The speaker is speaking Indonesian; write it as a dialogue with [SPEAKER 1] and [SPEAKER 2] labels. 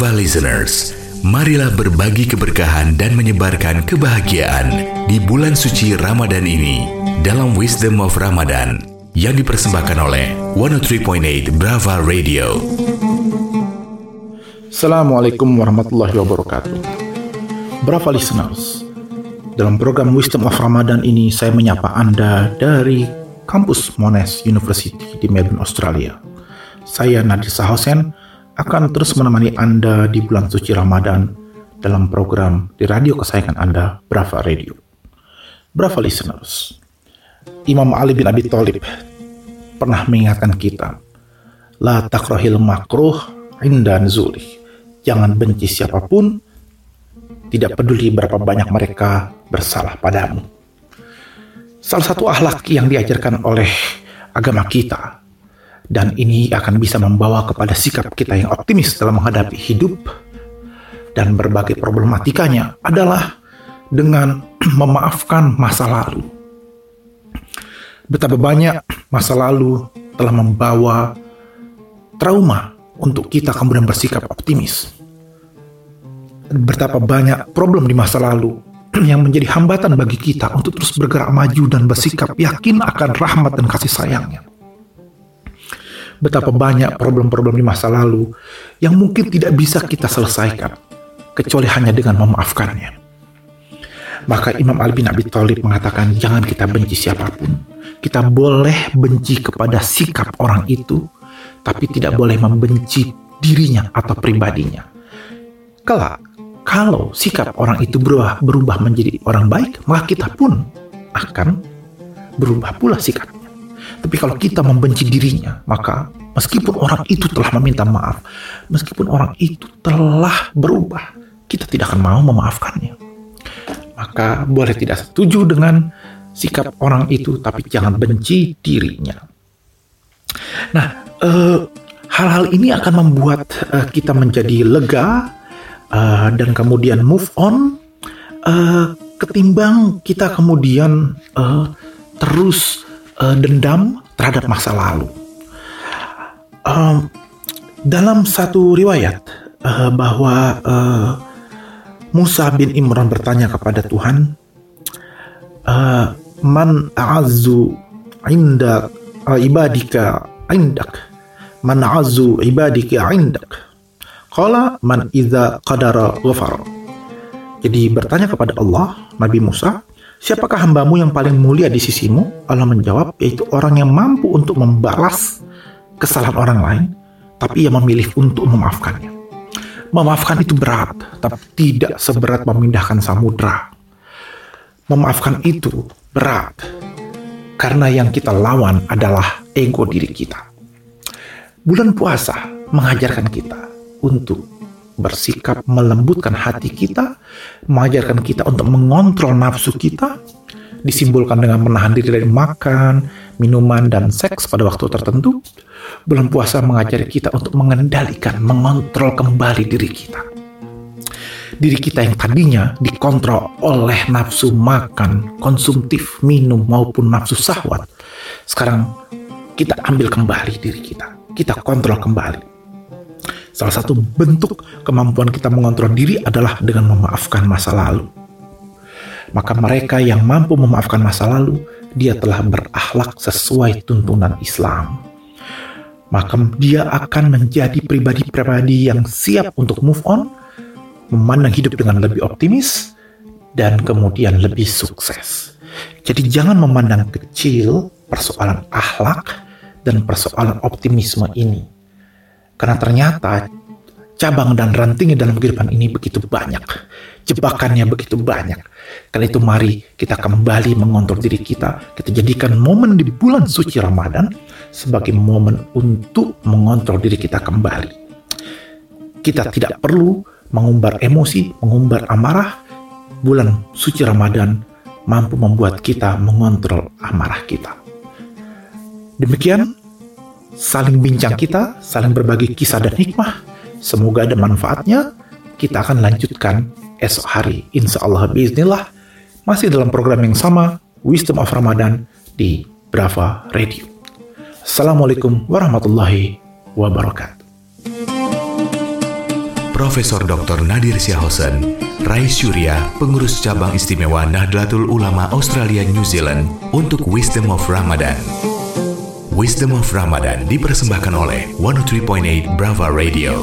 [SPEAKER 1] Brava listeners, marilah berbagi keberkahan dan menyebarkan kebahagiaan di bulan suci Ramadan ini dalam Wisdom of Ramadan yang dipersembahkan oleh 103.8 Brava Radio.
[SPEAKER 2] Assalamualaikum warahmatullahi wabarakatuh. Brava listeners, dalam program Wisdom of Ramadan ini saya menyapa Anda dari kampus Monash University di Melbourne, Australia. Saya Nadir Sahosen akan terus menemani Anda di bulan suci Ramadan dalam program di radio kesayangan Anda, Brava Radio. Brava listeners, Imam Ali bin Abi Thalib pernah mengingatkan kita, La takrohil makruh inda nuzulih. Jangan benci siapa pun, tidak peduli berapa banyak mereka bersalah padamu. Salah satu akhlak yang diajarkan oleh agama kita dan ini akan bisa membawa kepada sikap kita yang optimis dalam menghadapi hidup dan berbagai problematikanya adalah dengan memaafkan masa lalu. Betapa banyak masa lalu telah membawa trauma untuk kita kemudian bersikap optimis. Betapa banyak problem di masa lalu yang menjadi hambatan bagi kita untuk terus bergerak maju dan bersikap yakin akan rahmat dan kasih sayangnya betapa banyak problem-problem di masa lalu yang mungkin tidak bisa kita selesaikan kecuali hanya dengan memaafkannya. Maka Imam Ali bin Abi Thalib mengatakan jangan kita benci siapa pun. Kita boleh benci kepada sikap orang itu, tapi tidak boleh membenci dirinya atau pribadinya. Kelak, kalau sikap orang itu berubah, berubah menjadi orang baik, maka kita pun akan berubah pula sikapnya. Tapi kalau kita membenci dirinya, maka meskipun orang itu telah meminta maaf, meskipun orang itu telah berubah, kita tidak akan mau memaafkannya. Maka boleh tidak setuju dengan sikap orang itu, tapi jangan benci dirinya. Nah, eh, hal-hal ini akan membuat uh, kita menjadi lega uh, dan kemudian move on, uh, ketimbang kita kemudian uh, terus uh, dendam terhadap masa lalu. Um, dalam satu riwayat uh, bahwa uh, Musa bin Imran bertanya kepada Tuhan, uh, "Man a'azzu indak uh, ibadika indak? Man a'azzu ibadika indak?" Qala man idza qadara ghafar. Jadi bertanya kepada Allah, Nabi Musa, Siapakah hambamu yang paling mulia di sisimu? Allah menjawab, yaitu orang yang mampu untuk membalas kesalahan orang lain, tapi ia memilih untuk memaafkannya. Memaafkan itu berat, tapi tidak seberat memindahkan samudra. Memaafkan itu berat, karena yang kita lawan adalah ego diri kita. Bulan puasa mengajarkan kita untuk bersikap melembutkan hati kita, mengajarkan kita untuk mengontrol nafsu kita, disimbolkan dengan menahan diri dari makan, minuman, dan seks pada waktu tertentu. Bulan puasa mengajari kita untuk mengendalikan, mengontrol kembali diri kita. Diri kita yang tadinya dikontrol oleh nafsu makan, konsumtif, minum, maupun nafsu sahwat. Sekarang kita ambil kembali diri kita. Kita kontrol kembali Salah satu bentuk kemampuan kita mengontrol diri adalah dengan memaafkan masa lalu. Maka mereka yang mampu memaafkan masa lalu, dia telah berakhlak sesuai tuntunan Islam. Maka dia akan menjadi pribadi-pribadi yang siap untuk move on, memandang hidup dengan lebih optimis, dan kemudian lebih sukses. Jadi jangan memandang kecil persoalan akhlak dan persoalan optimisme ini karena ternyata cabang dan rantingnya dalam kehidupan ini begitu banyak. Jebakannya begitu banyak. Karena itu mari kita kembali mengontrol diri kita. Kita jadikan momen di bulan suci Ramadan sebagai momen untuk mengontrol diri kita kembali. Kita tidak perlu mengumbar emosi, mengumbar amarah. Bulan suci Ramadan mampu membuat kita mengontrol amarah kita. Demikian saling bincang kita, saling berbagi kisah dan hikmah. Semoga ada manfaatnya. Kita akan lanjutkan esok hari. Insya Allah biiznillah. Masih dalam program yang sama, Wisdom of Ramadan di Brava Radio. Assalamualaikum warahmatullahi wabarakatuh.
[SPEAKER 1] Profesor Dr. Nadir Syahosen, Rais Surya, pengurus cabang istimewa Nahdlatul Ulama Australia New Zealand untuk Wisdom of Ramadan. Wisdom of Ramadan dipersembahkan oleh 103.8 Brava Radio.